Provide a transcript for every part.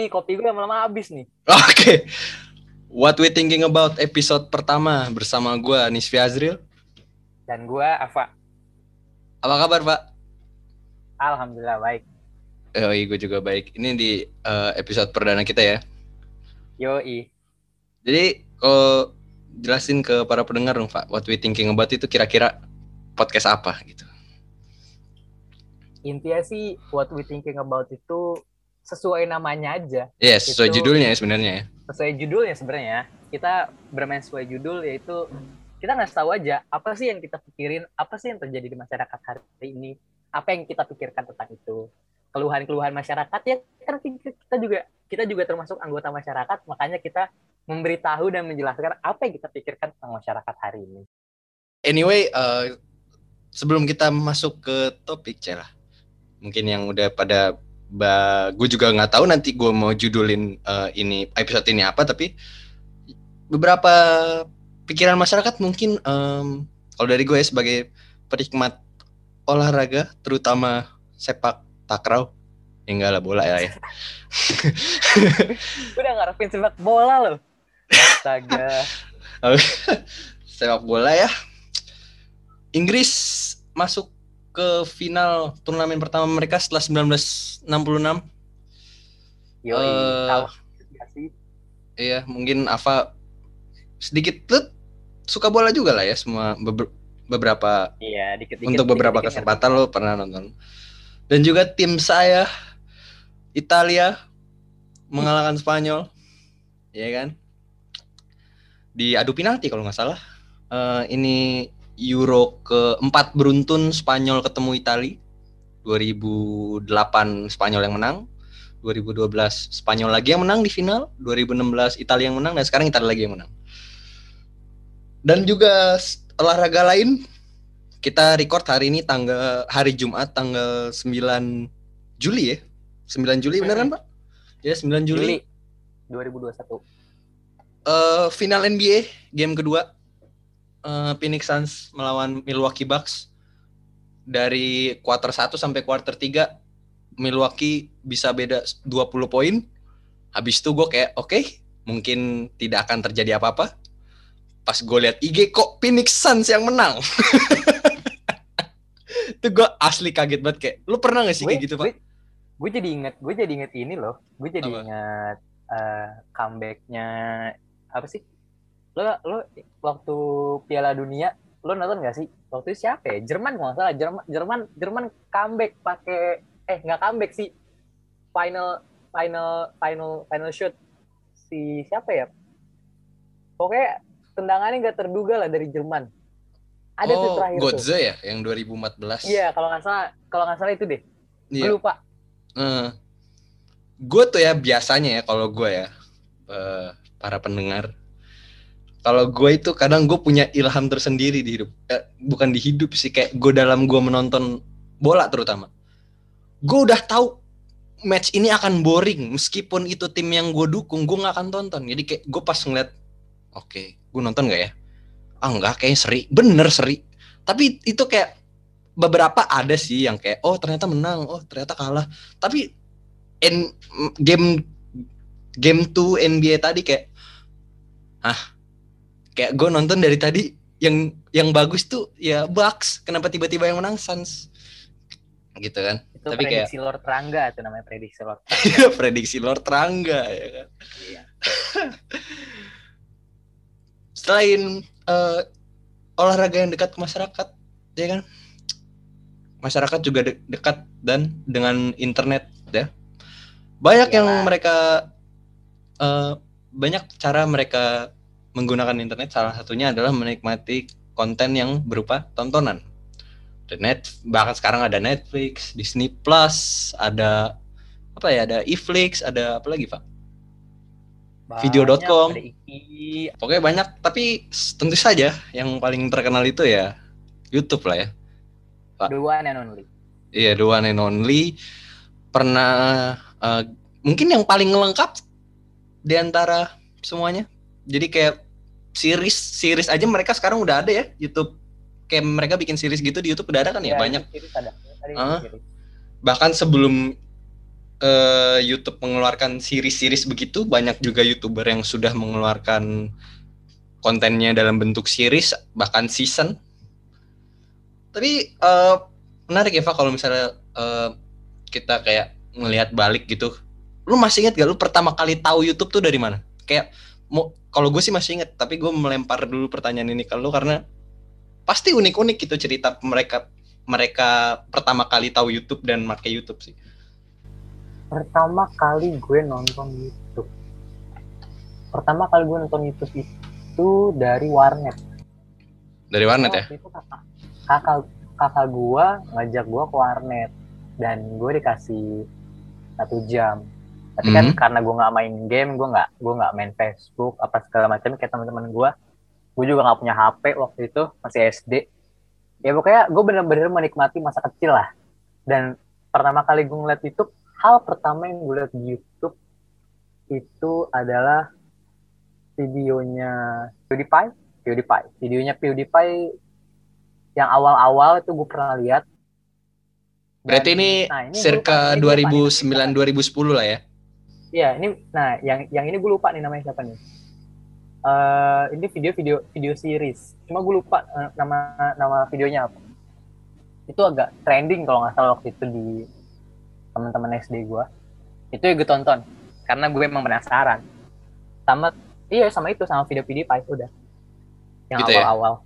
Ini kopi gue lama-lama habis nih. Oke. What we thinking about episode pertama bersama gue Nisfi Azril. Dan gue Ava. Apa kabar Pak? Alhamdulillah baik. Oh iya, gue juga baik. Ini di uh, episode perdana kita ya. Yoi. Jadi kalau jelasin ke para pendengar dong Pak, what we thinking about itu kira-kira podcast apa gitu. Intinya sih what we thinking about itu sesuai namanya aja. Yes, sesuai Itu- judulnya ya sebenarnya ya. Sesuai judulnya sebenarnya. Kita bermain sesuai judul yaitu kita nggak tahu aja apa sih yang kita pikirin, apa sih yang terjadi di masyarakat hari ini, apa yang kita pikirkan tentang itu. Keluhan-keluhan masyarakat ya kan kita juga kita juga termasuk anggota masyarakat, makanya kita memberitahu dan menjelaskan apa yang kita pikirkan tentang masyarakat hari ini. Anyway, eh, sebelum kita masuk ke topik celah, mungkin yang udah pada gue juga nggak tahu nanti gue mau judulin eh, ini episode ini apa, tapi beberapa pikiran masyarakat mungkin em, kalau dari gue ya, sebagai penikmat olahraga, terutama sepak takraw, ya enggak lah bola ya. ya. Udah ngarepin sepak bola loh. Astaga. sepak bola ya. Inggris masuk ke final turnamen pertama mereka setelah 1966. Yoi, Eh, tahu nggak sih? Iya, mungkin Ava sedikit lu suka bola juga lah ya semua beber- beberapa Iya, dikit-dikit. untuk beberapa dikit-dikit kesempatan lo pernah nonton. Dan juga tim saya Italia mengalahkan Spanyol. Ya kan? Di adu penalti kalau nggak salah. Eh, ini Euro keempat beruntun Spanyol ketemu Itali. 2008 Spanyol yang menang. 2012 Spanyol lagi yang menang di final. 2016 Italia yang menang dan sekarang Italia lagi yang menang. Dan juga olahraga lain kita record hari ini tanggal hari Jumat tanggal 9 Juli ya. 9 Juli bener kan, Pak? Ya, 9 Juli. Juli 2021. Eh, final NBA game kedua eh, Phoenix Suns melawan Milwaukee Bucks. Dari quarter 1 sampai quarter 3 Milwaukee bisa beda 20 poin. Habis itu gue kayak oke, mungkin tidak akan terjadi apa-apa. Pas gue lihat IG kok Phoenix Suns yang menang. itu gue asli kaget banget kayak lu pernah gak sih kayak gitu pak? Gue jadi inget, gue jadi inget ini loh. Gue jadi Apa? inget eh, comebacknya apa sih? Lo lo waktu Piala Dunia lo nonton gak sih? Waktu itu siapa ya? Jerman kalau nggak salah. Jerman Jerman Jerman comeback pakai eh nggak comeback sih. Final final final final shoot si siapa ya? Pokoknya tendangannya nggak terduga lah dari Jerman. Ada tuh oh, terakhir tuh. Godze ya yang 2014. Iya, kalau nggak salah, kalau nggak salah itu deh. Iya. Gue lupa. gue tuh ya biasanya ya kalau gue ya eh, para pendengar kalau gue itu kadang gue punya ilham tersendiri di hidup. Eh, bukan di hidup sih kayak gue dalam gue menonton bola terutama. Gue udah tahu match ini akan boring. Meskipun itu tim yang gue dukung gue nggak akan tonton. Jadi kayak gue pas ngeliat oke gue nonton nggak ya? Ah nggak kayak seri. Bener seri. Tapi itu kayak beberapa ada sih yang kayak oh ternyata menang. Oh ternyata kalah. Tapi N game game 2 NBA tadi kayak ah kayak gue nonton dari tadi yang yang bagus tuh ya Bucks kenapa tiba-tiba yang menang Suns gitu kan Itu Tapi kayak- prediksi Lord Rangga itu namanya prediksi Lord. prediksi Lord Rangga ya kan Iya. selain eh, olahraga yang dekat ke masyarakat ya kan masyarakat juga de- dekat dan dengan internet ya banyak yang Iyalah. mereka eh, banyak cara mereka menggunakan internet salah satunya adalah menikmati konten yang berupa tontonan ada net bahkan sekarang ada Netflix Disney Plus ada apa ya ada Iflix ada apa lagi pak Video.com. Pokoknya banyak, tapi tentu saja yang paling terkenal itu ya YouTube lah ya. Pak. The one and only. Iya, the one and only. Pernah eh, mungkin yang paling lengkap di antara semuanya. Jadi kayak series series aja mereka sekarang udah ada ya YouTube. Kayak mereka bikin series gitu di YouTube udah ada kan ya, Iya, banyak. series ada. Ada series. Bahkan sebelum eh, YouTube mengeluarkan series-series begitu, banyak juga YouTuber yang sudah mengeluarkan kontennya dalam bentuk series bahkan season. Tapi eh, menarik ya Pak kalau misalnya eh, kita kayak ngelihat balik gitu. Lu masih inget gak lu pertama kali tahu YouTube tuh dari mana? Kayak kalau gue sih masih inget, tapi gue melempar dulu pertanyaan ini ke lu karena pasti unik-unik gitu cerita mereka mereka pertama kali tahu YouTube dan pakai YouTube sih. pertama kali gue nonton YouTube pertama kali gue nonton YouTube itu dari warnet Dari warnet ya? Itu kakak kakak kakak gue ngajak gue ke warnet dan gue dikasih satu jam tapi kan Mhm. karena gue nggak main game gue nggak gue nggak main Facebook apa segala macam kayak teman-teman gue gue juga nggak punya HP waktu itu masih SD ya pokoknya gue bener-bener menikmati masa kecil lah. Dan pertama kali gue ngeliat YouTube hal pertama yang gue lihat di YouTube itu adalah videonya PewDiePie PewDiePie. Videonya PewDiePie yang awal-awal itu gue pernah lihat Dan- Berarti ini nah, ini circa lupa- ini gue lupa nih 2009 2010 lah ya. Iya, ini nah yang yang ini gue lupa nih namanya siapa nih. Eh ini video-video video series. Cuma gue lupa eh, nama nama videonya apa. Itu agak trending kalau nggak salah waktu itu di teman-teman SD gue. Itu yang gue tonton karena gue emang penasaran. Sama iya sama itu sama video-video Pi udah. Yang Gitu ya? awal-awal.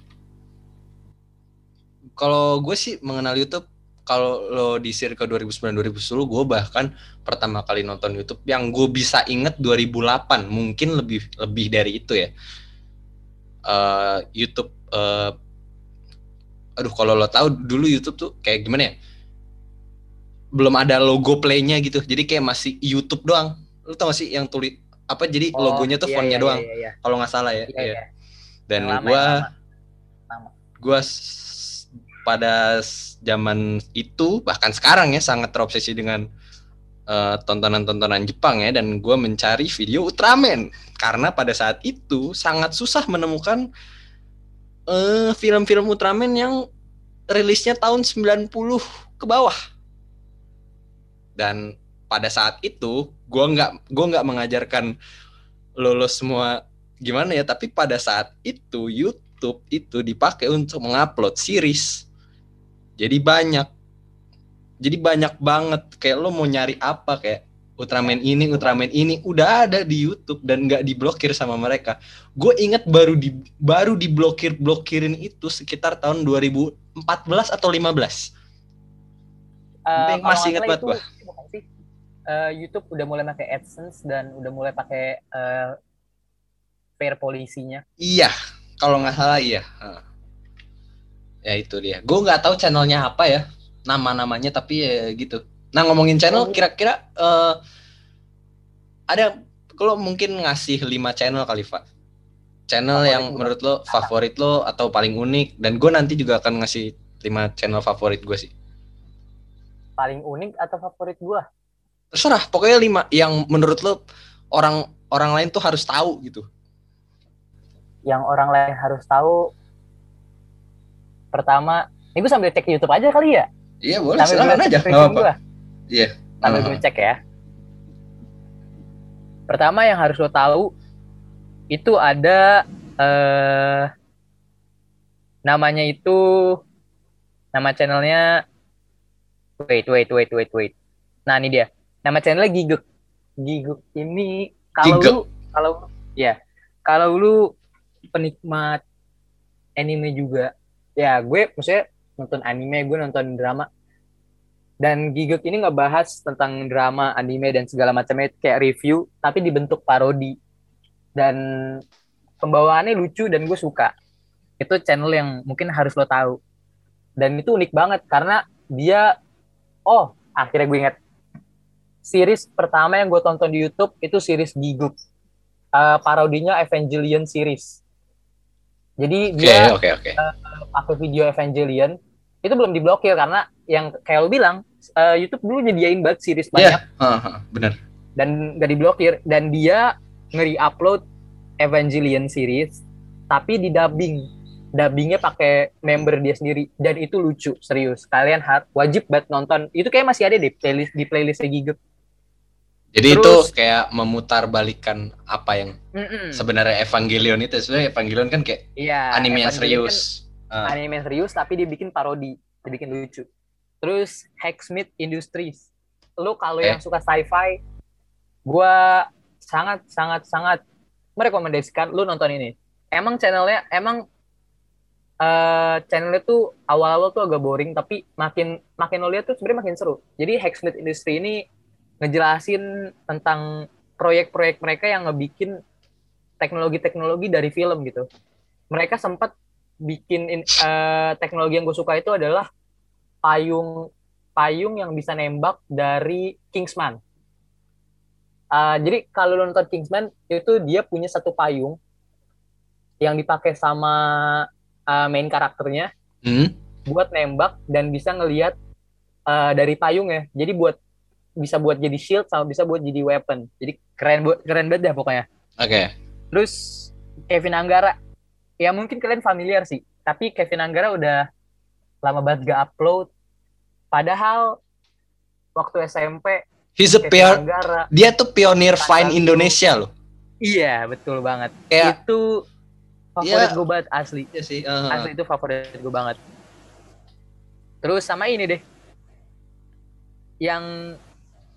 Kalau gue sih mengenal YouTube kalau lo di circa 2009 2010 gue bahkan pertama kali nonton YouTube yang gue bisa inget 2008 mungkin lebih lebih dari itu ya. Eh, YouTube eh, aduh kalau lo tahu dulu YouTube tuh kayak gimana ya? Belum ada logo play-nya gitu. Jadi kayak masih YouTube doang. Lo tau gak sih yang tulis apa jadi Oh, logonya tuh iya, fontnya iya, doang Iya, iya, kalau nggak salah ya. iya. Iya. iya. Dan Yang lama, gue yang lama. gue pada zaman itu bahkan sekarang ya sangat terobsesi dengan eh, tontonan-tontonan Jepang ya. Dan gue mencari video Ultraman. Karena pada saat itu sangat susah menemukan eh, film-film Ultraman yang rilisnya tahun 90 ke bawah. Dan pada saat itu gue nggak gue nggak mengajarkan lolos semua gimana ya. Tapi pada saat itu YouTube itu dipakai untuk mengupload series jadi banyak. Jadi banyak banget. Kayak lo mau nyari apa? Kayak Ultraman ini Ultraman ini. Udah ada di YouTube dan nggak diblokir sama mereka. Gue inget baru di baru diblokir blokirin itu sekitar tahun 2014 atau 15 Eh, Bang, kalau masih salah banget sih? Eh, YouTube udah mulai pakai AdSense dan udah mulai pakai eh, fair polisinya. Iya, kalau nggak salah iya. Heeh. Ya itu dia. Gue nggak tahu channelnya apa ya, nama-namanya tapi ya gitu. Nah ngomongin channel, Oh. kira-kira eh, ada kalau mungkin ngasih 5 channel kali Pak. Channel Favorit yang menurut lo favorit lo atau paling unik dan gue nanti juga akan ngasih 5 channel favorit gue sih. Paling unik atau favorit gua? Terserah, pokoknya 5 yang menurut lo orang orang lain tuh harus tahu gitu. Yang orang lain harus tahu. Pertama, ini gue sambil cek YouTube aja kali ya. Iya boleh, Sambil silakan aja. nggak apa-apa. gua. Iya. Sambil gue cek ya. Pertama yang harus lo tahu itu ada eh namanya itu nama channelnya wait wait wait wait wait. Nah ini dia. Nama channelnya Giguk. Giguk ini kalau lu kalau ya kalau lu penikmat anime juga ya gue maksudnya nonton anime gue nonton drama. Dan Giguk ini ngebahas tentang drama anime dan segala macamnya. Kayak review tapi dibentuk parodi. Dan pembawaannya lucu dan gue suka. Itu channel yang mungkin harus lo tahu. Dan itu unik banget karena dia oh akhirnya gue inget series pertama yang gue tonton di YouTube itu series Giguk Eh, parodinya Evangelion series jadi dia oke, oke. pakai video Evangelion itu belum diblokir karena yang kayak lo bilang eh, YouTube dulu nyediain banget series banyak. Iya, heeh, bener. dan gak diblokir. Dan dia ngeri-upload Evangelion series tapi di dubbing. Dubbingnya pakai member dia sendiri. Dan itu lucu serius. Kalian har- wajib banget nonton. Itu kayak masih ada di playlist di playlist Giguk Jadi Terus- itu kayak memutar balikan apa yang Mm-mm. sebenarnya Evangelion itu sebenarnya Evangelion kan kayak Iya, anime yang serius. kan Ah, anime yang serius tapi dia bikin parodi, dibikin lucu. Terus Hacksmith Industries. Lu kalau Eh. yang suka sci-fi, gua sangat sangat sangat merekomendasikan lu nonton ini. Emang channelnya emang eh channelnya tuh awal-awal tuh agak boring tapi makin makin lo lihat tuh sebenarnya makin seru. Jadi Hacksmith Industry ini ngejelasin tentang proyek-proyek mereka yang ngebikin teknologi-teknologi dari film gitu. Mereka sempat bikin in- eh, teknologi yang gue suka itu adalah payung payung yang bisa nembak dari Kingsman. Eh, jadi kalau lo nonton Kingsman itu dia punya satu payung yang dipakai sama eh, main karakternya hmm? buat nembak dan bisa ngelihat eh, dari payung ya. Jadi buat bisa buat jadi shield sama bisa buat jadi weapon. Jadi keren bu- keren banget dah pokoknya. Oke. Terus Kevin Anggara, ya mungkin kalian familiar sih, tapi Kevin Anggara udah lama banget gak upload. Padahal waktu SMP He's a Kevin pion Anggara, dia tuh pionir Vine tuh. Indonesia loh. iya betul banget. Kayak Itu favorit Iya. gue banget asli. Iya sih. uh, Asli itu favorit gue banget. Terus sama ini deh, yang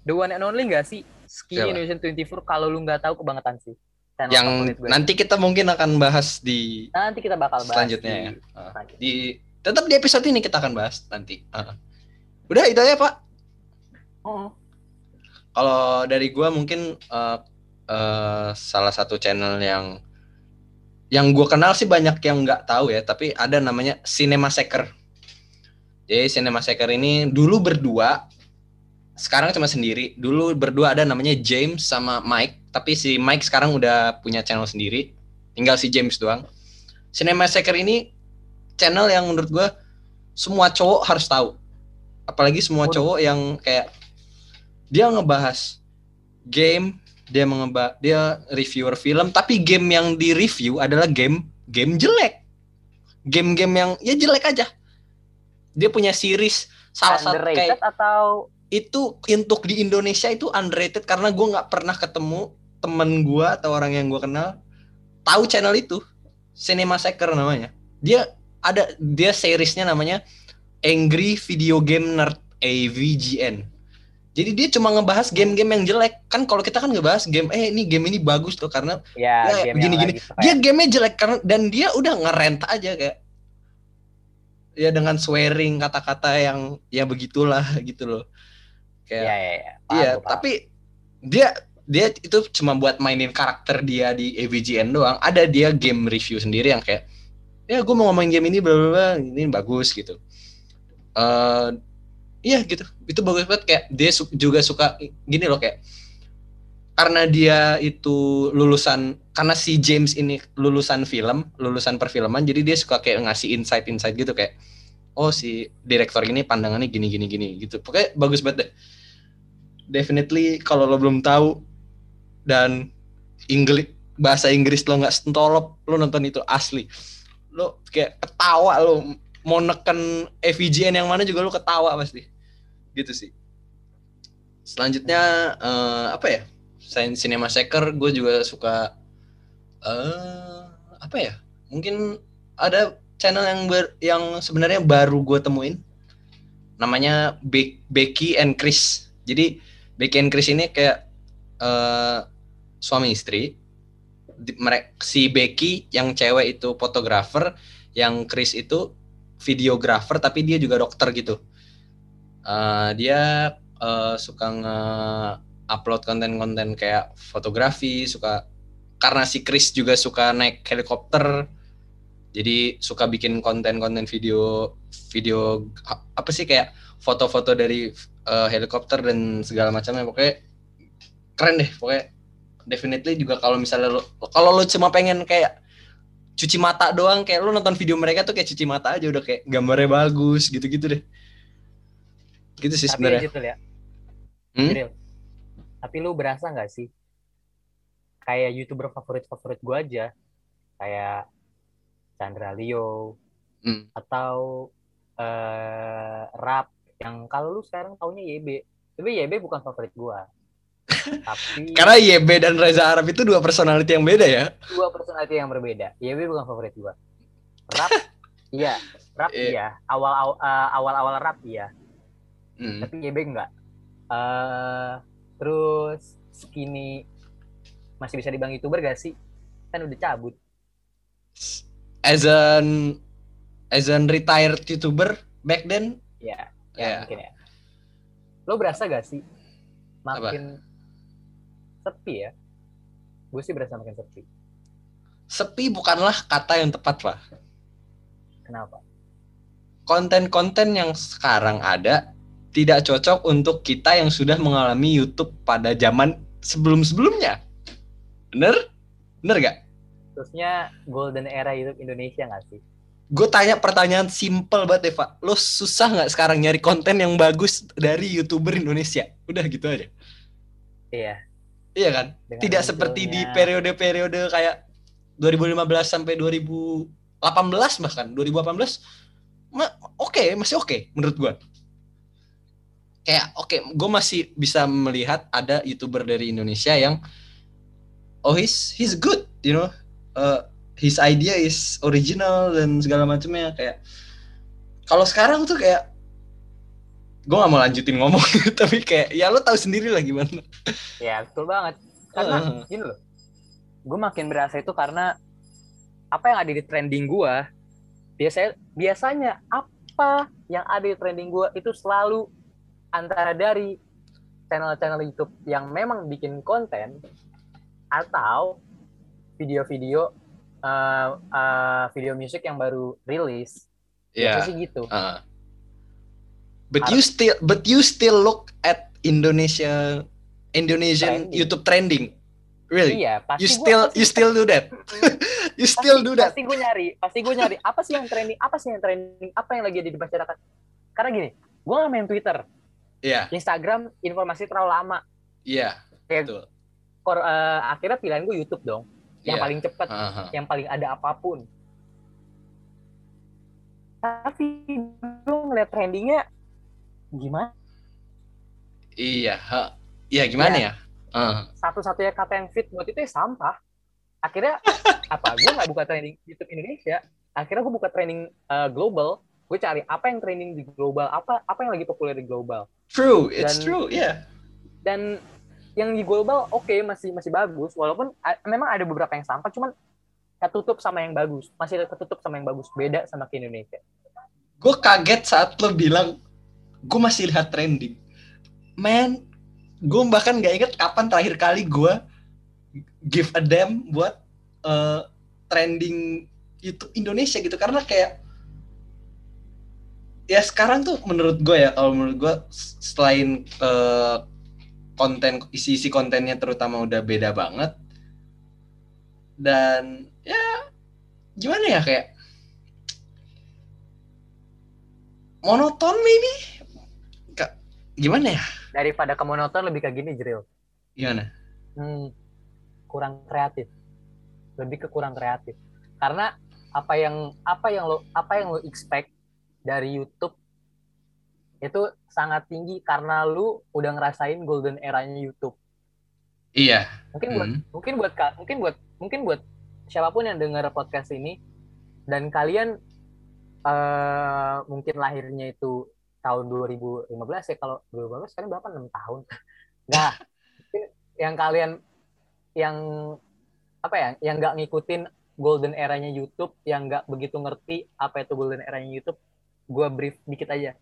the one and only gak sih? Ski Siapa? Innovation 24 kalau lu nggak tahu kebangetan sih. Channel yang gue. nanti kita mungkin akan bahas di Nanti kita bakal bahas selanjutnya di- ya. Uh, di tetap di episode ini kita akan bahas nanti. Uh. Udah itu aja Pak. Oh, Kalau dari gua mungkin uh, uh, salah satu channel yang yang gua kenal sih banyak yang nggak tahu ya, tapi ada namanya Cinema Seeker. Jadi Cinema Seeker ini dulu berdua, sekarang cuma sendiri. Dulu berdua ada namanya James sama Mike, tapi si Mike sekarang udah punya channel sendiri. Tinggal si James doang. Cinema Seeker ini channel yang menurut gua semua cowok harus tahu. Apalagi semua cowok yang kayak dia ngebahas game, dia mengeba dia reviewer film, tapi game yang di review adalah game game jelek. Game-game yang ya jelek aja. Dia punya series salah satu kayak atau itu untuk di Indonesia itu underrated karena gue nggak pernah ketemu temen gue atau orang yang gue kenal tahu channel itu. Cinema Seeker namanya. Dia ada dia seriesnya namanya Angry Video Game Nerd AVGN jadi dia cuma ngebahas game-game yang jelek. Kan kalau kita kan ngebahas game eh ini game ini bagus tuh karena ya, Ya, game gini-gini. lagi suka dia ya. gamenya jelek karena dan dia udah ngerent aja kayak ya dengan swearing kata-kata yang ya begitulah gitu loh kayak ya ya ya Paham, Iya, gua paham. tapi dia dia itu cuma buat mainin karakter dia di AVGN doang. Ada dia game review sendiri yang kayak ya gue mau ngomongin game ini bla bla bla ini bagus gitu. eh iya gitu. Itu bagus banget kayak dia su- juga suka gini loh kayak karena dia itu lulusan karena si James ini lulusan film, lulusan perfilman jadi dia suka kayak ngasih insight-insight gitu kayak oh si direktur ini pandangannya gini gini gini gitu. Pokoknya bagus banget deh. Definitely kalau lo belum tahu dan Inggris bahasa Inggris lo nggak sentolop lo nonton itu asli. Lo kayak ketawa lo. Mau neken FVGN yang mana juga lo ketawa pasti. Gitu sih. Selanjutnya eh, apa ya? Selain Cinema Seeker gue juga suka eh apa ya? Mungkin ada channel yang ber, yang sebenarnya baru gue temuin namanya Be- Becky and Chris jadi Becky and Chris ini kayak eh, suami istri. Mereka si Becky yang cewek itu fotografer, yang Chris itu videografer tapi dia juga dokter gitu. Eh, dia eh, suka nge-upload konten-konten kayak fotografi, suka karena si Chris juga suka naik helikopter. Jadi suka bikin konten-konten video video apa sih kayak foto-foto dari eh, helikopter dan segala macamnya pokoknya keren deh pokoknya definitely juga kalau misalnya lo kalau lo cuma pengen kayak cuci mata doang kayak lo nonton video mereka tuh kayak cuci mata aja udah kayak gambarnya bagus gitu-gitu deh gitu sih sebenarnya gitu ya Hmm? Jiril. tapi lu berasa nggak sih kayak youtuber favorit favorit gue aja kayak Chandra Leo Hmm. atau eh rap yang kalau lu sekarang taunya YB tapi YB bukan favorit gua Tapi Karena YB dan Reza Arab itu dua personality yang beda ya. dua personality yang berbeda. YB bukan favorit gua. Rap, iya. Rap Iya. iya. Awal aw- eh, awal awal rap iya. Hmm. Tapi YB enggak. eh terus skinny masih bisa dibilang youtuber gak sih? Kan udah cabut. As an as an retired YouTuber back then, Ya, ya ya. mungkin ya. Lo berasa gak sih makin sepi ya? Gue sih berasa makin sepi. sepi bukanlah kata yang tepat, Pak. Kenapa? Konten-konten yang sekarang ada tidak cocok untuk kita yang sudah mengalami YouTube pada zaman sebelum-sebelumnya. Bener? Bener gak? Terusnya golden era YouTube Indonesia gak sih? Gue tanya pertanyaan simple banget Eva. Lo susah nggak sekarang nyari konten yang bagus dari YouTuber Indonesia? Udah gitu aja. Iya. Iya kan? dengan Tidak seperti di munculnya- periode-periode kayak 2015 sampai 2018 bahkan 2018 ma- oke masih oke menurut gua kayak oke gue masih bisa melihat ada youtuber dari Indonesia yang oh he's he's good you know Uh, his idea is original dan segala macamnya kayak kalau sekarang tuh kayak gue gak mau lanjutin ngomong tapi kayak ya lo tahu sendiri lah gimana Ya betul banget. Karena Heeh. gini loh, gue makin berasa itu karena apa yang ada di trending gue, biasanya biasanya apa yang ada di trending gue itu selalu antara dari channel-channel YouTube yang memang bikin konten atau video-video uh, uh, video musik yang baru rilis. Biasanya sih gitu. Uh. But you still but you still look at Indonesia Indonesian Trending. YouTube trending. Really? Iya, pasti you gua- still pasti- you still do that. you still pasti, do that. Pasti gue nyari, pasti gue nyari apa sih yang trending, apa sih yang trending, apa yang lagi ada di masyarakat. Karena gini, gue nggak main Twitter, Iya, Instagram informasi terlalu lama. iya. Kayak Betul. kor- eh, akhirnya pilihan gue YouTube dong, yang Iya. paling cepet, Aha. yang paling ada apa pun. Tapi gue ngeliat trendingnya gimana? Iya, ha. Iya gimana ya? Ah. Satu-satunya kata yang fit buat itu ya sampah. Akhirnya apa? Gue nggak buka trending YouTube Indonesia. Akhirnya gue buka trending eh, global. Gue cari apa yang trending di global, apa apa yang lagi populer di global. True, it's Dan- true, yeah. dan yang di global oke masih masih bagus. Walaupun a- memang ada beberapa yang sampah cuman ketutup sama yang bagus. Masih ketutup sama yang bagus. Beda sama ke Indonesia. Gue kaget saat lo bilang gue masih lihat trending. Man, gue bahkan gak inget kapan terakhir kali gue give a damn buat eh, trending YouTube Indonesia gitu. Karena kayak ya sekarang tuh menurut gue ya kalau menurut gue selain eh, konten isi-isi kontennya terutama udah beda banget. Dan ya gimana ya kayak monoton maybe Ka- gimana ya? Daripada ke monoton lebih ke gini Jril gimana? Hmm, kurang kreatif. Lebih ke kurang kreatif. Karena apa yang apa yang lo apa yang lo expect dari YouTube itu sangat tinggi karena lu udah ngerasain golden eranya YouTube. Iya. Mungkin buat Hmm. mungkin buat mungkin buat mungkin buat siapa pun yang dengar podcast ini dan kalian eh mungkin lahirnya itu tahun 2015 ya kalau 2015 sekarang berapa? 6 tahun. Nah yang kalian yang apa ya yang nggak ngikutin golden eranya YouTube yang nggak begitu ngerti apa itu golden eranya YouTube gua brief dikit aja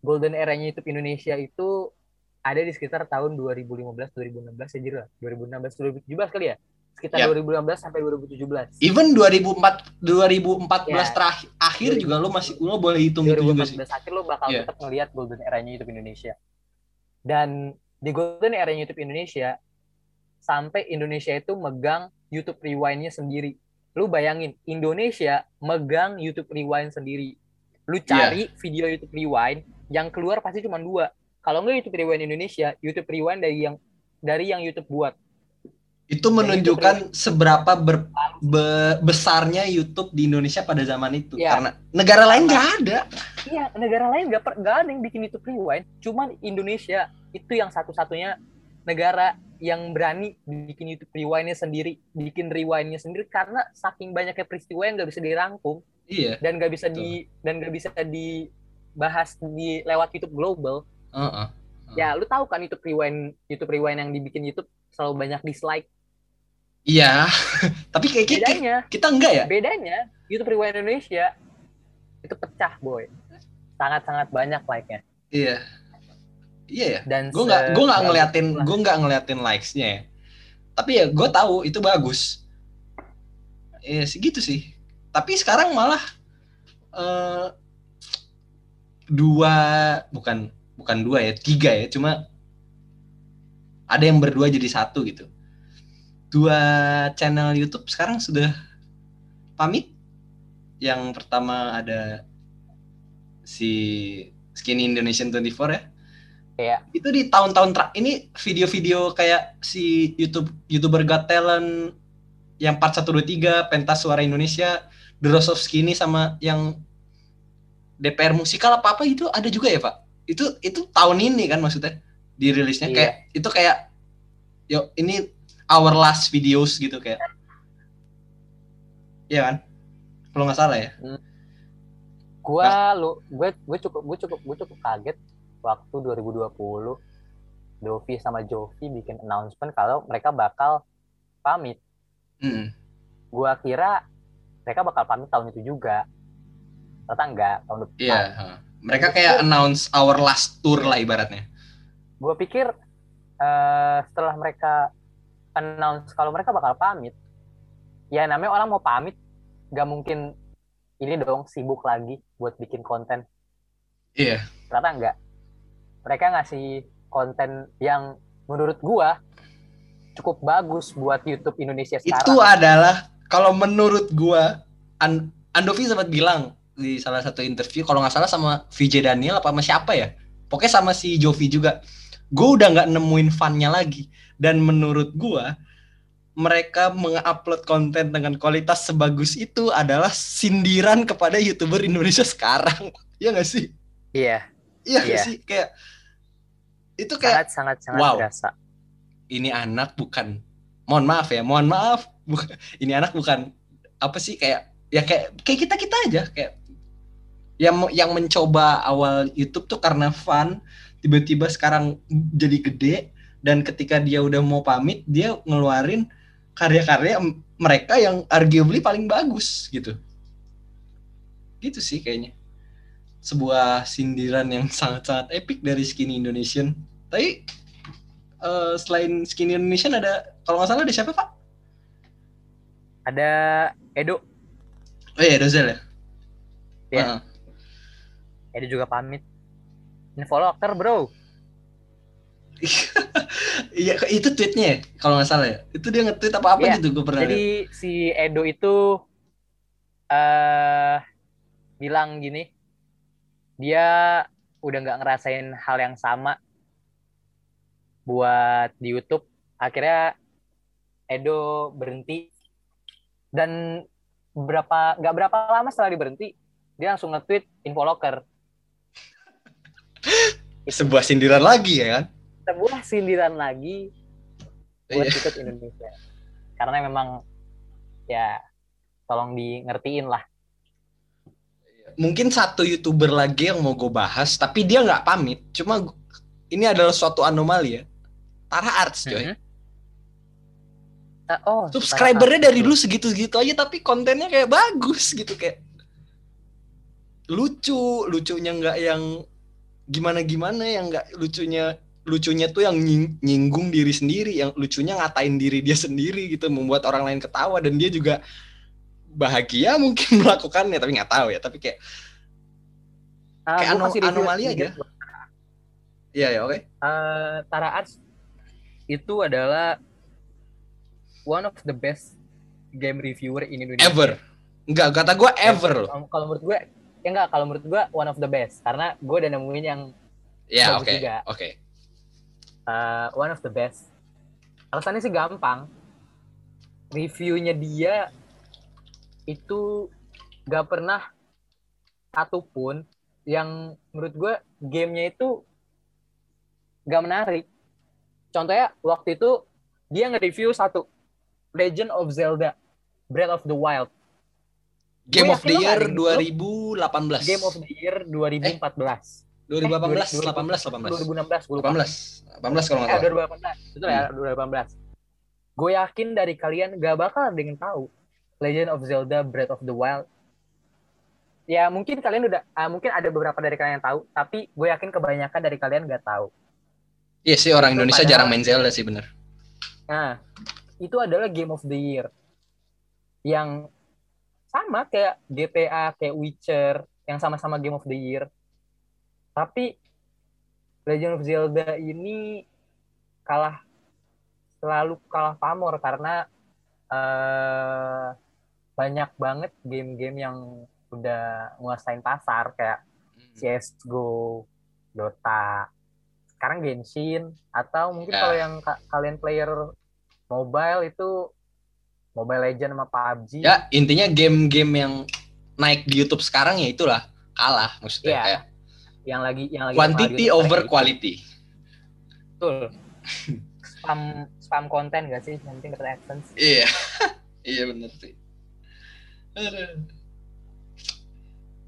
golden eranya YouTube Indonesia itu ada di sekitar tahun 2015 2016 ya lah 2016 2017 kali ya sekitar Ya. 2016 sampai 2017 even 2004 2014 Ya. terakhir akhir juga lo masih lo boleh hitung itu juga sih 2014 akhir lo bakal Iya. tetap ngelihat golden eranya YouTube Indonesia dan di golden eranya YouTube Indonesia sampai Indonesia itu megang YouTube Rewind-nya sendiri lu bayangin Indonesia megang YouTube Rewind sendiri lu Iya. cari video YouTube Rewind yang keluar pasti cuma dua. Kalau nggak YouTube Rewind Indonesia YouTube Rewind dari yang dari yang YouTube buat. Itu menunjukkan seberapa ber- be- besarnya YouTube di Indonesia pada zaman itu. Ya. karena negara lain nggak ada. Iya, negara lain nggak per- nggak ada yang bikin YouTube Rewind, cuman Indonesia itu yang satu-satunya negara yang berani bikin YouTube rewind-nya sendiri, bikin rewind-nya sendiri karena saking banyaknya peristiwa yang nggak bisa dirangkum Iya. dan nggak bisa Betul. di dan nggak bisa dibahas di lewat YouTube global. Heeh. Ya, lu tahu kan YouTube rewind YouTube rewind yang dibikin YouTube selalu banyak dislike. Iya. Tapi kayak kita, Bedanya, kita enggak ya? bedanya YouTube rewind Indonesia itu pecah, boy. Sangat-sangat banyak like-nya. Iya. Iya ya. Dan Gue nggak gue nggak ngeliatin gue nggak ngeliatin likes-nya ya. Tapi ya gue tahu itu bagus. Iya segitu sih. Tapi sekarang malah eh dua bukan bukan dua ya tiga ya cuma ada yang berdua jadi satu gitu. Dua channel YouTube sekarang sudah pamit. Yang pertama ada si Skinny Indonesian 24 ya Kayak itu di tahun-tahun terakhir ini video-video kayak si YouTube YouTuber Got Talent yang part 1 2 3, pentas suara Indonesia, The Rose of Skinny sama yang DPR musikal apa apa itu ada juga ya, Pak? Itu itu tahun ini kan maksudnya dirilisnya Iya. kayak itu kayak yo ini our last videos gitu kayak. Iya kan? Kalau nggak salah ya. gua lu gue gue cukup gue cukup gue cukup kaget waktu 2020 Dovi sama Jovi bikin announcement kalau mereka bakal pamit. Mm-mm. Gua kira mereka bakal pamit tahun itu juga. Ternyata enggak, tahun depan. Iya. Mereka kayak announce our last tour lah ibaratnya. Gua pikir eh, setelah mereka announce kalau mereka bakal pamit, ya namanya orang mau pamit, nggak mungkin ini dong sibuk lagi buat bikin konten. Iya. Ternyata enggak. Mereka ngasih konten yang menurut gua cukup bagus buat YouTube Indonesia sekarang. Itu adalah kalau menurut gua An Andovi sempat bilang di salah satu interview kalau nggak salah sama VJ Daniel apa sama siapa ya? Pokoknya sama si Jovi juga. Gue udah nggak nemuin funnya lagi. Dan menurut gua mereka mengupload konten dengan kualitas sebagus itu adalah sindiran kepada youtuber Indonesia sekarang. Ya nggak sih? Iya, iya nggak Iya. sih? Kayak itu kayak sangat sangat sangat Wow. berasa. ini anak bukan mohon maaf ya mohon maaf. Bukan ini anak bukan apa sih kayak ya kayak kayak kita kita aja kayak yang yang mencoba awal YouTube tuh karena fun tiba-tiba sekarang jadi gede dan ketika dia udah mau pamit dia ngeluarin karya-karya mereka yang arguably paling bagus gitu gitu sih kayaknya sebuah sindiran yang sangat-sangat epic dari Skinny Indonesian tapi eh, selain Skinny Indonesian ada kalau nggak salah ada siapa pak? Ada Edo, Oh iya Dozel ya. Iya. Heeh. Edo juga pamit. Info locker, bro. Iya itu tweetnya ya, kalau nggak salah ya. Itu dia nge-tweet apa apa Iya, gitu gue pernah. Jadi si Edo itu eh bilang gini, dia udah nggak ngerasain hal yang sama buat di YouTube. Akhirnya Edo berhenti dan berapa nggak berapa lama setelah dia berhenti, dia langsung nge-tweet info locker. Sebuah sindiran lagi ya kan? Sebuah sindiran lagi buat Iya. YouTube Indonesia. Karena memang ya tolong di ngertiin lah. Mungkin satu youtuber lagi yang mau gue bahas, tapi dia nggak pamit. Cuma ini adalah suatu anomali ya. Tara Arts coy. Mhm. Ah, Oh, Subscribernya Tara dari dulu segitu-segitu aja, tapi kontennya kayak bagus gitu kayak lucu, lucunya nggak yang gimana-gimana, yang nggak lucunya lucunya tuh yang nying- nyinggung diri sendiri, yang lucunya ngatain diri dia sendiri gitu, membuat orang lain ketawa dan dia juga bahagia mungkin melakukannya, tapi nggak tahu ya. Tapi kayak Ah, kayak gua ano- kasih review anomali aja. Iya ya oke. Eh, Tara Arts itu adalah one of the best game reviewer in Indonesia. Ever. Enggak, kata gue ever loh. Kalau menurut gue, ya enggak, kalau menurut gue one of the best karena gue udah nemuin yang Ya Bagus oke. juga. Oke. eh, one of the best. Alasannya sih gampang. Reviewnya dia itu gak pernah satupun yang menurut gue gamenya itu gak menarik. contohnya waktu itu dia nge-review satu Legend of Zelda Breath of the Wild Game of the Year nggak ada yang 2018. Game of the Year 2014 2018, Eh, 18, 18. 2016 gue lupa 18. 18 kalau nggak eh, salah. 2018 itu ya 2018 gue yakin dari kalian gak bakal ada yang tahu Legend of Zelda Breath of the Wild ya mungkin kalian udah ah, mungkin ada beberapa dari kalian yang tahu tapi gue yakin kebanyakan dari kalian gak tahu Iya sih orang Itu Indonesia padahal- jarang main Zelda sih bener. nah itu adalah Game of the Year yang sama kayak GTA kayak Witcher yang sama-sama Game of the Year tapi Legend of Zelda ini kalah selalu kalah pamor karena eh, banyak banget game-game yang udah nguasain pasar kayak CSGO, Dota, sekarang Genshin atau mungkin Ya. kalau yang ka- kalian player mobile itu Mobile Legend sama PUBG. Ya intinya game-game yang naik di YouTube sekarang ya itulah kalah maksudnya Iya. kayak yang lagi yang lagi quantity over quality. Betul. spam spam konten gak sih? Yang penting dapat AdSense. Iya. iya bener sih.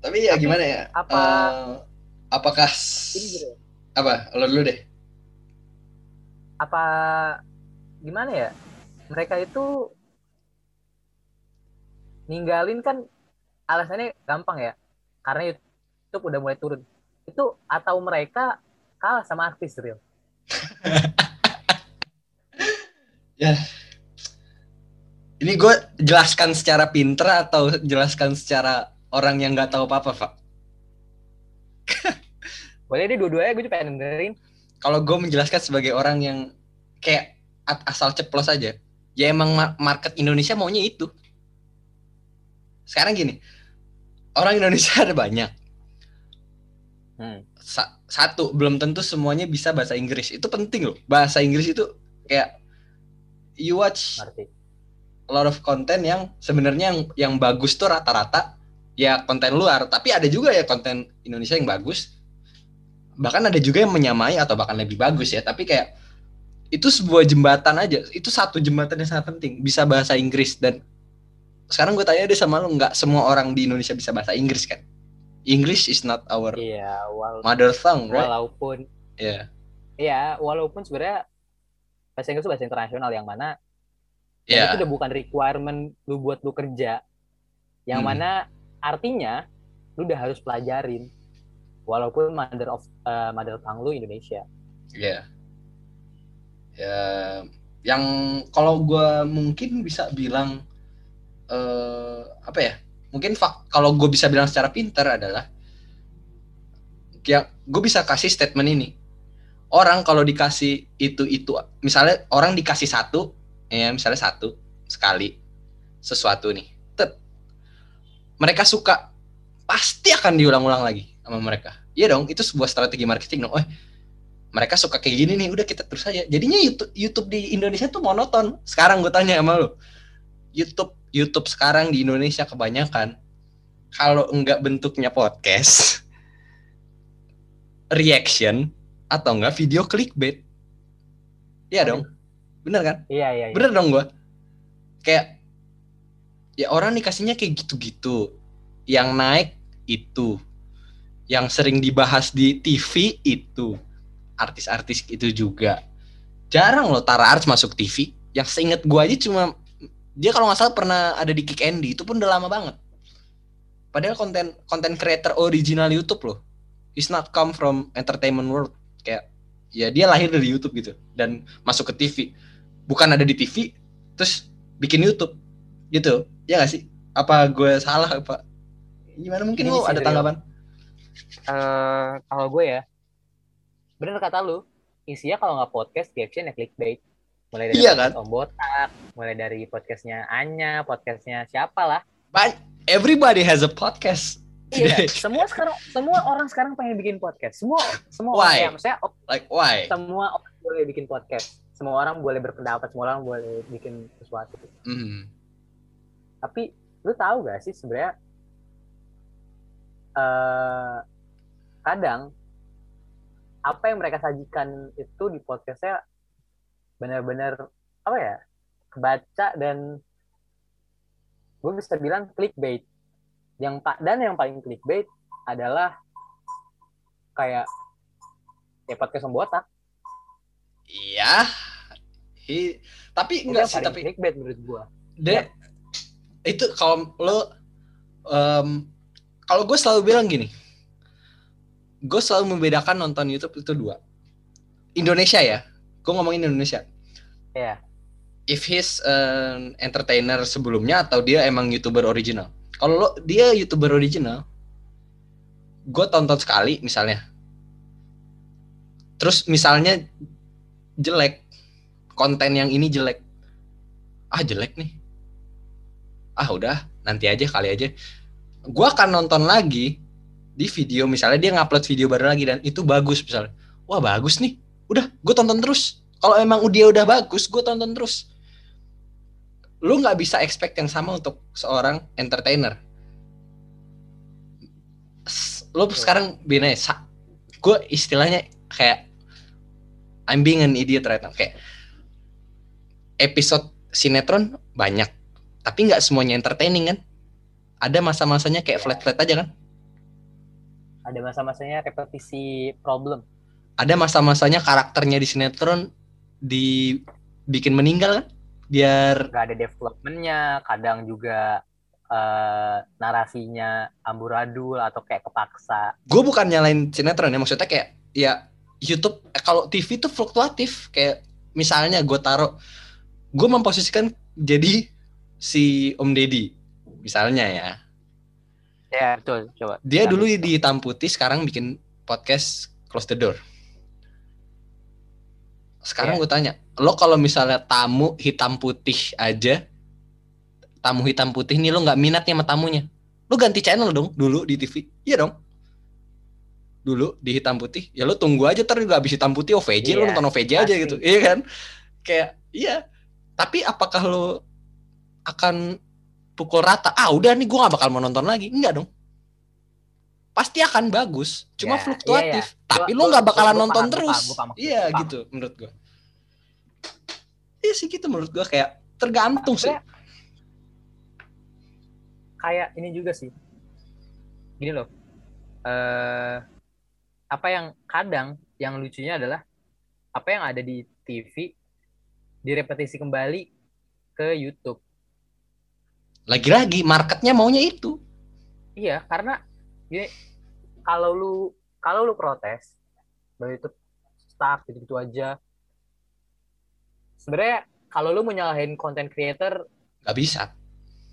Tapi ya Tapi gimana ya? apa- Eh, apakah Ini gitu. ya, apa? Lo dulu deh. Apa gimana ya? Mereka itu ninggalin kan alasannya gampang ya. Karena YouTube udah mulai turun. Itu atau mereka kalah sama artis real. Ini gue jelaskan secara pinter atau jelaskan secara orang yang nggak tahu apa-apa, Pak? Boleh deh dua-duanya gue juga pengen dengerin. Kalau gue menjelaskan sebagai orang yang kayak asal ceplos aja, ya emang ma- market Indonesia maunya itu. Sekarang gini, orang Indonesia ada banyak. Hmm. Sa- satu, belum tentu semuanya bisa bahasa Inggris. Itu penting loh. Bahasa Inggris itu kayak you watch a lot of content yang sebenarnya yang yang bagus tuh rata-rata ya konten luar, tapi ada juga ya konten Indonesia yang bagus. Bahkan ada juga yang menyamai atau bahkan lebih bagus ya, tapi kayak itu sebuah jembatan aja. Itu satu jembatan yang sangat penting, bisa bahasa Inggris dan sekarang gue tanya deh sama lu, nggak semua orang di Indonesia bisa bahasa Inggris kan? English is not our wal- mother tongue, right? walaupun Iya. Iya, walaupun sebenarnya bahasa Inggris itu bahasa internasional yang mana Iya. itu udah bukan requirement lu buat lu kerja. Yang Hmm. mana artinya lu udah harus pelajarin walaupun mother of eh, mother tongue lu Indonesia. Iya. Ya, yang kalau gua mungkin bisa bilang eh apa ya? Mungkin fak kalau gue bisa bilang secara pinter adalah ya gue bisa kasih statement ini. Orang kalau dikasih itu itu misalnya orang dikasih satu ya misalnya satu sekali sesuatu nih. Tet. Mereka suka pasti akan diulang-ulang lagi sama mereka. Iya dong, itu sebuah strategi marketing dong. Oh, mereka suka kayak gini nih udah kita terus aja jadinya YouTube YouTube di Indonesia tuh monoton sekarang gue tanya sama lo YouTube YouTube sekarang di Indonesia kebanyakan kalau enggak bentuknya podcast reaction atau enggak video clickbait. Iya dong. bener kan? Iya, iya, iya. bener dong gue kayak ya orang dikasihnya kayak gitu-gitu. Yang naik itu. Yang sering dibahas di TV itu. Artis-artis itu juga. Jarang loh Tara Arts masuk TV yang seinget gue aja cuma dia kalau nggak salah pernah ada di Kick Andy itu pun udah lama banget. Padahal konten konten creator original YouTube loh. Is not come from entertainment world. Kayak ya dia lahir dari YouTube gitu dan masuk ke TV bukan ada di TV terus bikin YouTube. Gitu. Ya gak sih? Apa gue salah apa gimana mungkin Gini lu ada tanggapan? Eh, kalau gue ya, bener kata lu, isinya kalau nggak podcast, reaction ya clickbait. Mulai dari Iya, podcast Om Botak, mulai dari podcastnya Anya, podcastnya siapa lah. Ban- everybody has a podcast Iya, semua sekarang, semua orang sekarang pengen bikin podcast. Semua, semua Why? orang, ya, maksudnya oh, like why semua orang boleh bikin podcast. Semua orang boleh berpendapat, semua orang boleh bikin sesuatu. Hmm. Tapi lu tahu gak sih sebenarnya eh kadang apa yang mereka sajikan itu di podcastnya benar-benar apa ya kebaca dan gue bisa bilang clickbait. Yang pak dan yang paling clickbait adalah kayak ya podcast botak iya. I, tapi enggak sih tapi clickbait menurut gue de ya. itu kalau lo um, kalau gue selalu bilang gini gue selalu membedakan nonton YouTube itu dua. Indonesia ya gue ngomongin Indonesia yeah. if he's an entertainer sebelumnya atau dia emang youtuber original? Kalau dia youtuber original gue tonton sekali misalnya. Terus misalnya jelek konten yang ini jelek. Ah jelek nih. Ah udah nanti aja kali aja. Gue akan nonton lagi di video misalnya dia ngupload video baru lagi dan itu bagus misalnya. Wah bagus nih. Udah gue tonton terus kalau emang dia udah bagus gue tonton terus. Lu nggak bisa expect yang sama untuk seorang entertainer. Lu sekarang bina gue istilahnya kayak I'm being an idiot right now. Kayak episode sinetron banyak tapi nggak semuanya entertaining kan? Ada masa-masanya kayak flat-flat aja kan? Ada masa-masanya repetisi problem. Ada masa-masanya karakternya di sinetron dibikin meninggal kan? Biar gak ada developmentnya, kadang juga uh, narasinya amburadul atau kayak kepaksa. Gue bukan nyalain sinetron ya, maksudnya kayak ya YouTube eh, kalau TV itu fluktuatif kayak misalnya gue taruh gue memposisikan jadi si Om Deddy misalnya ya. Ya betul, coba. Dia dulu di hitam putih, sekarang bikin podcast Close the Door. Sekarang yeah. gue tanya, lo kalau misalnya tamu hitam putih aja, tamu hitam putih nih lo nggak minatnya sama tamunya, lo ganti channel dong dulu di TV, iya dong. Dulu di hitam putih, ya lo tunggu aja terus juga habis hitam putih OVJ, yeah, lo nonton OVJ aja gitu, iya kan? Kayak iya. Tapi apakah lo akan pukul rata ah udah nih gue gak bakal mau nonton lagi enggak dong pasti akan bagus cuma ya, fluktuatif. iya, iya. tapi gua, lo nggak bakalan gua, nonton gua terus. gua paham, iya paham. gitu menurut gue iya sih gitu menurut gue kayak tergantung sih. Kayak ini juga sih. Gini loh. Uh, apa yang kadang yang lucunya adalah apa yang ada di TV direpetisi kembali ke YouTube. Lagi-lagi marketnya maunya itu. Iya karena gini kalau lu kalau lu protes bahwa itu stuck gitu gitu aja. Sebenarnya kalau lu mau nyalahin content creator nggak bisa.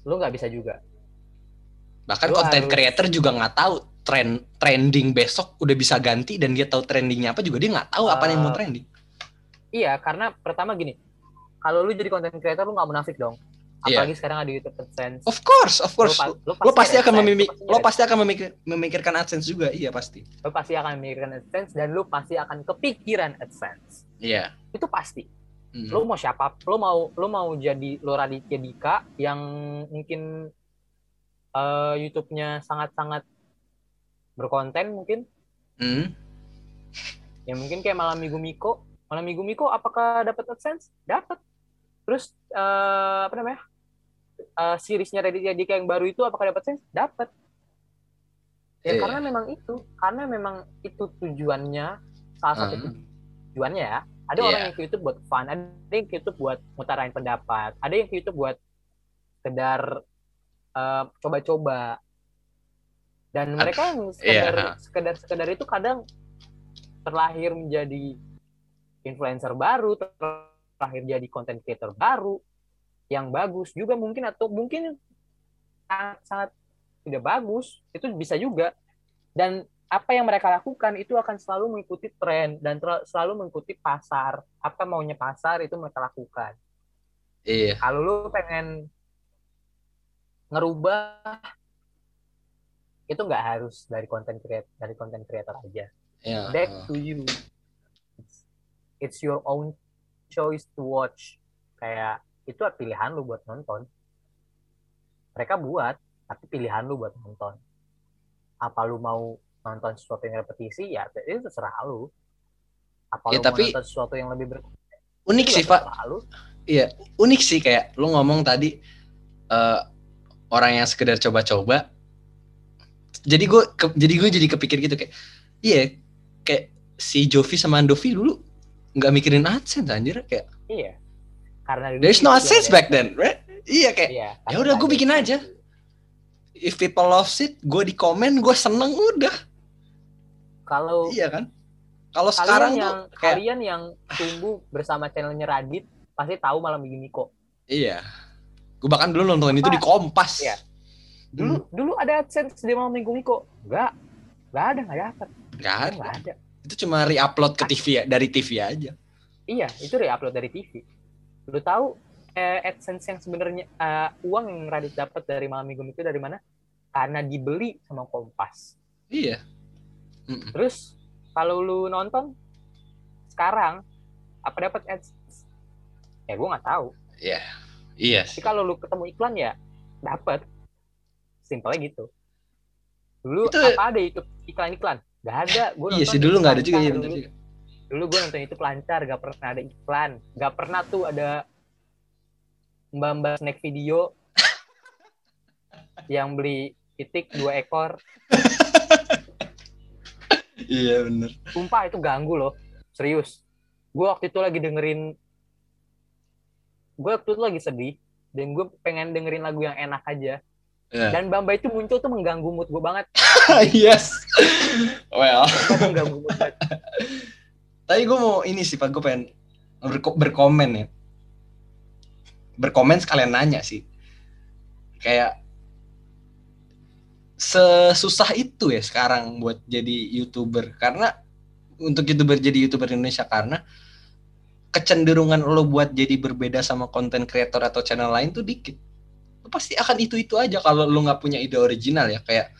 lu nggak bisa juga. Bahkan content harus... creator juga nggak tahu trend trending besok udah bisa ganti dan dia tahu trendingnya apa juga dia nggak tahu uh, apa yang mau eh, trending. iya karena pertama gini kalau lu jadi content creator lu nggak munafik dong. Apalagi yeah. sekarang ada YouTube AdSense. Of course, of course. Lo, lo, pasti, lo pasti akan memimik, lo pasti akan memikir, memikirkan AdSense juga, iya pasti. Lo pasti akan memikirkan AdSense dan lo pasti akan kepikiran AdSense. Iya. Yeah. Itu pasti. Mm. Lo mau siapa? Lo mau lo mau jadi lo Raditya Dika yang mungkin uh, YouTube-nya sangat-sangat berkonten mungkin? Mm. Ya mungkin kayak Malam Minggu Miko. Malam Minggu Miko apakah dapat AdSense? Dapat. Terus uh, apa namanya? Uh, seriesnya Raditya Dika yang baru itu apakah dapat sense? Dapat. Ya yeah. karena memang itu, karena memang itu tujuannya salah satu uh. tujuannya ya. Ada yeah. orang yang ke YouTube buat fun, ada yang ke YouTube buat mutarain pendapat, ada yang ke YouTube buat sekedar uh, coba-coba. Dan mereka yang sekedar, yeah. sekedar sekedar itu kadang terlahir menjadi influencer baru, terlahir jadi content creator baru, yang bagus juga mungkin atau mungkin sangat, sangat tidak bagus itu bisa juga. Dan apa yang mereka lakukan itu akan selalu mengikuti tren dan selalu mengikuti pasar. Apa maunya pasar itu mereka lakukan. Iya. Kalau lu pengen ngerubah itu nggak harus dari konten creator dari konten creator aja. Yeah. back to you. It's, it's your own choice to watch. Kayak itu pilihan lu buat nonton. Mereka buat tapi pilihan lu buat nonton. Apa lu mau nonton sesuatu yang repetisi? Ya itu terserah lu. Apa ya, lu tapi, mau nonton sesuatu yang lebih ber unik sih nggak pak. selalu. iya unik sih. Kayak lu ngomong tadi eh, orang yang sekedar coba-coba. Jadi gue jadi gue jadi kepikir gitu kayak iya kayak si Jovi sama Andovi dulu nggak mikirin AdSense anjir kayak. Iya. Karena there's no AdSense ada- back then right iya kayak Iya. Ya udah, ada bikin aja. If people loves it gue di komen gue seneng udah Kalau iya kan kalau sekarang yang tuh kayak kalian yang tumbuh bersama channelnya Radit pasti tahu malam begini kok. iya gue bahkan dulu nonton itu di Kompas Iya. Dulu dulu ada AdSense di malam minggu Miko. Enggak. Enggak ada, enggak dapat. nggak ada Enggak ada. itu cuma re-upload ke TV ya dari TV aja Iya, itu re-upload dari TV. Lu tahu eh, AdSense yang sebenarnya eh, uang yang Radit dapat dari malam minggu itu dari mana? Karena dibeli sama Kompas. iya Mm-mm. Terus kalau lu nonton sekarang apa dapat AdSense? Ya gue nggak tahu. iya iya Tapi kalau lu ketemu iklan ya dapat. Simpelnya gitu. Dulu Itu- apa ada itu iklan-iklan? Gak ada. Gua iya sih dulu nggak ada juga iya bener juga Dulu gue nonton itu lancar, gak pernah ada iklan. Gak pernah tuh ada mbak-mbak snack video yang beli titik dua ekor. iya bener Sumpah itu ganggu loh. Serius. Gue waktu itu lagi dengerin gue waktu itu lagi sedih dan gue pengen dengerin lagu yang enak aja Iya. dan Bamba itu muncul tuh mengganggu mood gue banget yes well mengganggu mood banget. Tapi gue mau ini sih pak. Gue pengen berko- berkomen ya. Berkomen sekalian nanya sih. Kayak sesusah itu ya sekarang buat jadi youtuber. Karena untuk youtuber jadi youtuber Indonesia karena kecenderungan lo buat jadi berbeda sama konten creator atau channel lain tuh dikit. Lo pasti akan itu itu aja kalau lo nggak punya ide original ya. Kayak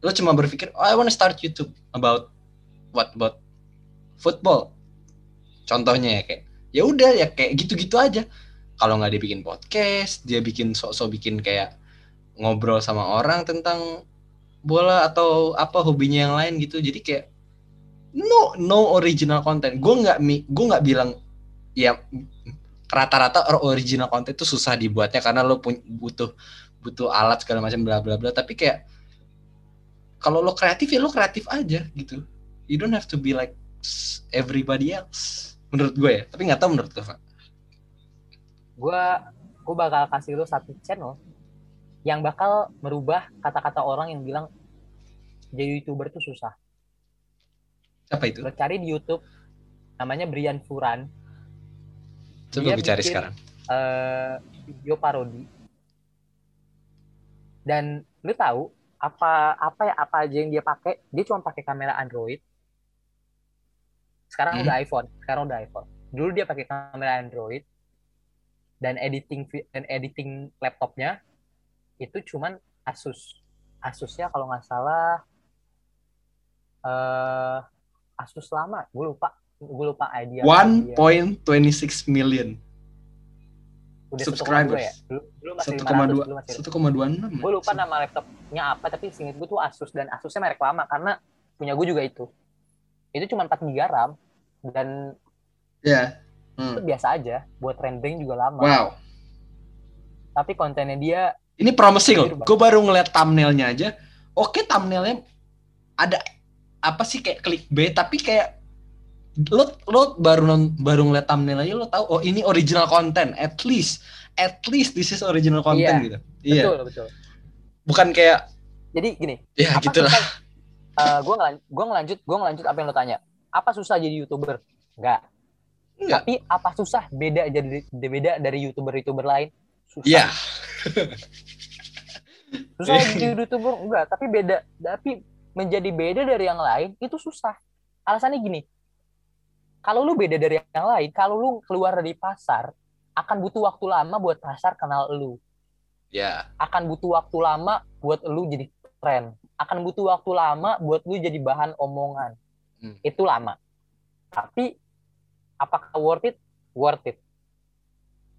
lo cuma berpikir oh I wanna start YouTube about what about football. Contohnya ya kayak ya udah ya kayak gitu-gitu aja. Kalau nggak dia bikin podcast dia bikin sok-sok bikin kayak ngobrol sama orang tentang bola atau apa hobinya yang lain gitu. Jadi kayak no no original content. Gue nggak gue nggak bilang ya rata-rata original content itu susah dibuatnya karena lo pun butuh butuh alat segala macam bla bla bla. Tapi kayak kalau lo kreatif ya lo kreatif aja gitu. You don't have to be like everybody else menurut gue ya. Tapi nggak tahu menurut lo Pak. gue gue bakal kasih lu satu channel yang bakal merubah kata-kata orang yang bilang jadi youtuber itu susah. Siapa itu? Lo cari di YouTube namanya Brian Furan. Coba Dia gue cari bikin- sekarang. eh, video parodi. Dan lu tahu apa apa ya apa aja yang dia pakai? Dia cuma pakai kamera Android sekarang Hmm. udah iPhone sekarang udah iPhone. Dulu dia pakai kamera Android dan editing dan editing laptopnya itu cuman Asus. Asusnya kalau nggak salah eh Asus lama. Gue lupa gue lupa idea One point twenty six million udah 1,2 subscribers. ya? dulu, dulu masih satu 500 koma dua dulu masih satu koma dua enam gue lupa nama laptopnya apa tapi singkat gue tuh Asus dan Asusnya merek lama karena punya gue juga itu itu cuma 4 GB RAM dan ya. itu biasa aja buat rendering juga lama. Wow. Tapi kontennya dia ini promising loh. Gue baru ngeliat thumbnailnya aja. Oke thumbnailnya ada apa sih kayak clickbait tapi kayak lo lo baru non, baru ngeliat thumbnail aja lo tahu oh ini original content. At least at least this is original content Iya. gitu. Iya. Betul betul. Bukan kayak jadi gini ya apa gitu susah Eh, gue ngelanjut gue ngelanjut gue ngelanjut apa yang lo tanya. Apa susah jadi youtuber? Enggak Enggak. tapi apa susah beda jadi beda dari youtuber youtuber lain? Susah. Iya. susah jadi youtuber? Enggak tapi beda tapi menjadi beda dari yang lain itu susah. Alasannya gini. Kalau lu beda dari yang lain kalau lu keluar dari pasar akan butuh waktu lama buat pasar kenal lu. Ya akan butuh waktu lama buat lu jadi tren akan butuh waktu lama buat lu jadi bahan omongan. Hmm. itu lama. Tapi apakah worth it? Worth it.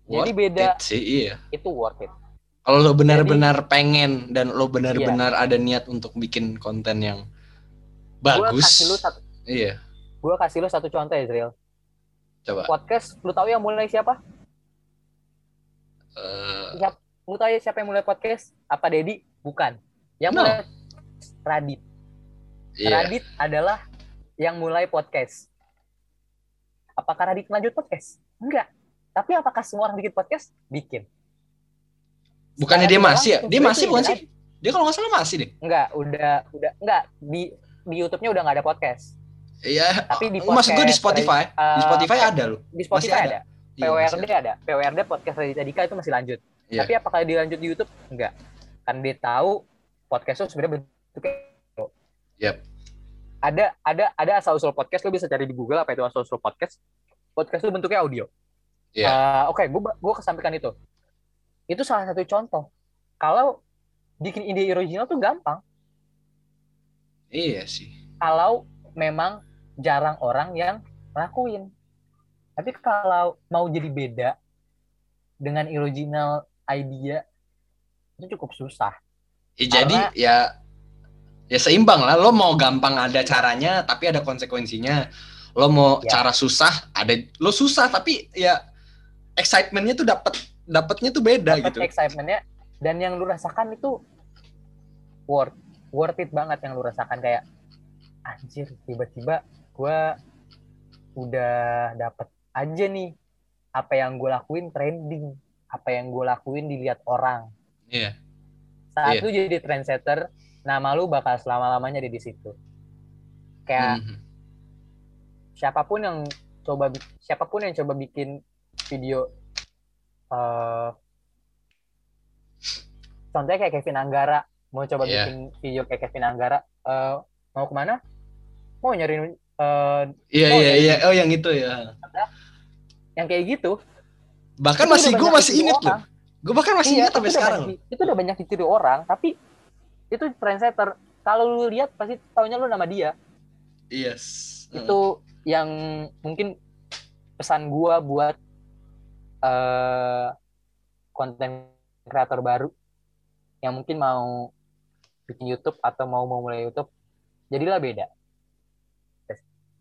Jadi Worth beda it sih iya. itu worth it. Kalau lo benar-benar pengen dan lo benar-benar Iya. ada niat untuk bikin konten yang bagus kasih lu satu iya. Gue kasih lu satu contoh Israel Coba. podcast lu tahu yang mulai siapa? Eh, siapa lu tahu ya siapa yang mulai podcast? Apa Dedi bukan yang No. mulai Radit iya. Radit adalah yang mulai podcast apakah Radit lanjut podcast enggak tapi apakah semua orang bikin podcast bikin Bukannya dia masih ya? Dia masih bukan sih? Radit. Dia kalau nggak salah masih deh. enggak udah udah enggak di di YouTube-nya udah nggak ada podcast Iya. Tapi di Oh, Maksud gue di podcast, Spotify. di eh, Spotify ada loh. di Spotify Masih ada, Iya, masih PWRD ada PWRD podcast Raditya Dika itu masih lanjut Iya. tapi apakah dilanjut di YouTube enggak kan dia tahu podcast itu sebenarnya bentuknya Yap. ada ada ada asal usul podcast lo bisa cari di Google apa itu asal usul podcast. Podcast itu bentuknya audio. Iya. Eh, oke gue gue kesampaikan itu. Itu salah satu contoh. Kalau bikin ide original tuh gampang. Iya sih. kalau memang jarang orang yang ngelakuin tapi kalau mau jadi beda dengan original idea itu cukup susah Ya, jadi ya ya seimbang lah. Lo mau gampang ada caranya, tapi ada konsekuensinya. Lo mau Ya. cara susah, ada lo susah tapi ya excitementnya tuh dapat dapatnya tuh beda Dapet gitu. excitementnya dan yang lu rasakan itu worth worth it banget yang lu rasakan kayak anjir tiba-tiba gua udah dapet aja nih apa yang gue lakuin trending apa yang gue lakuin dilihat orang Iya. Saat Iya. lu jadi trendsetter nama lu bakal selama lamanya ada di situ kayak Mhm. siapa pun yang coba siapa pun yang coba bikin video eh contohnya kayak Kevin Anggara mau coba Iya. bikin video kayak Kevin Anggara eh, mau ke mana mau nyariin eh, Iya iya iya. Oh yang itu ya. yang kayak gitu Bahkan itu masih gue masih inget loh. Gue bahkan masih Iya, inget itu sampai sekarang. banyak itu udah banyak ditiru orang tapi itu trendsetter kalau lu lihat pasti taunya lu nama dia Yes. itu yang mungkin pesan gua buat eh konten kreator baru yang mungkin mau bikin YouTube atau mau mau mulai YouTube jadilah beda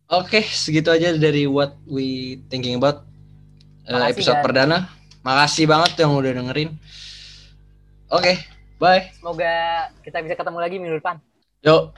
Oke, segitu aja dari what we thinking about uh, Makasih, episode Gan. perdana. Makasih banget yang udah dengerin. Oke, bye. semoga kita bisa ketemu lagi minggu depan Yuk.